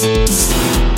Peace.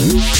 Música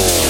Four.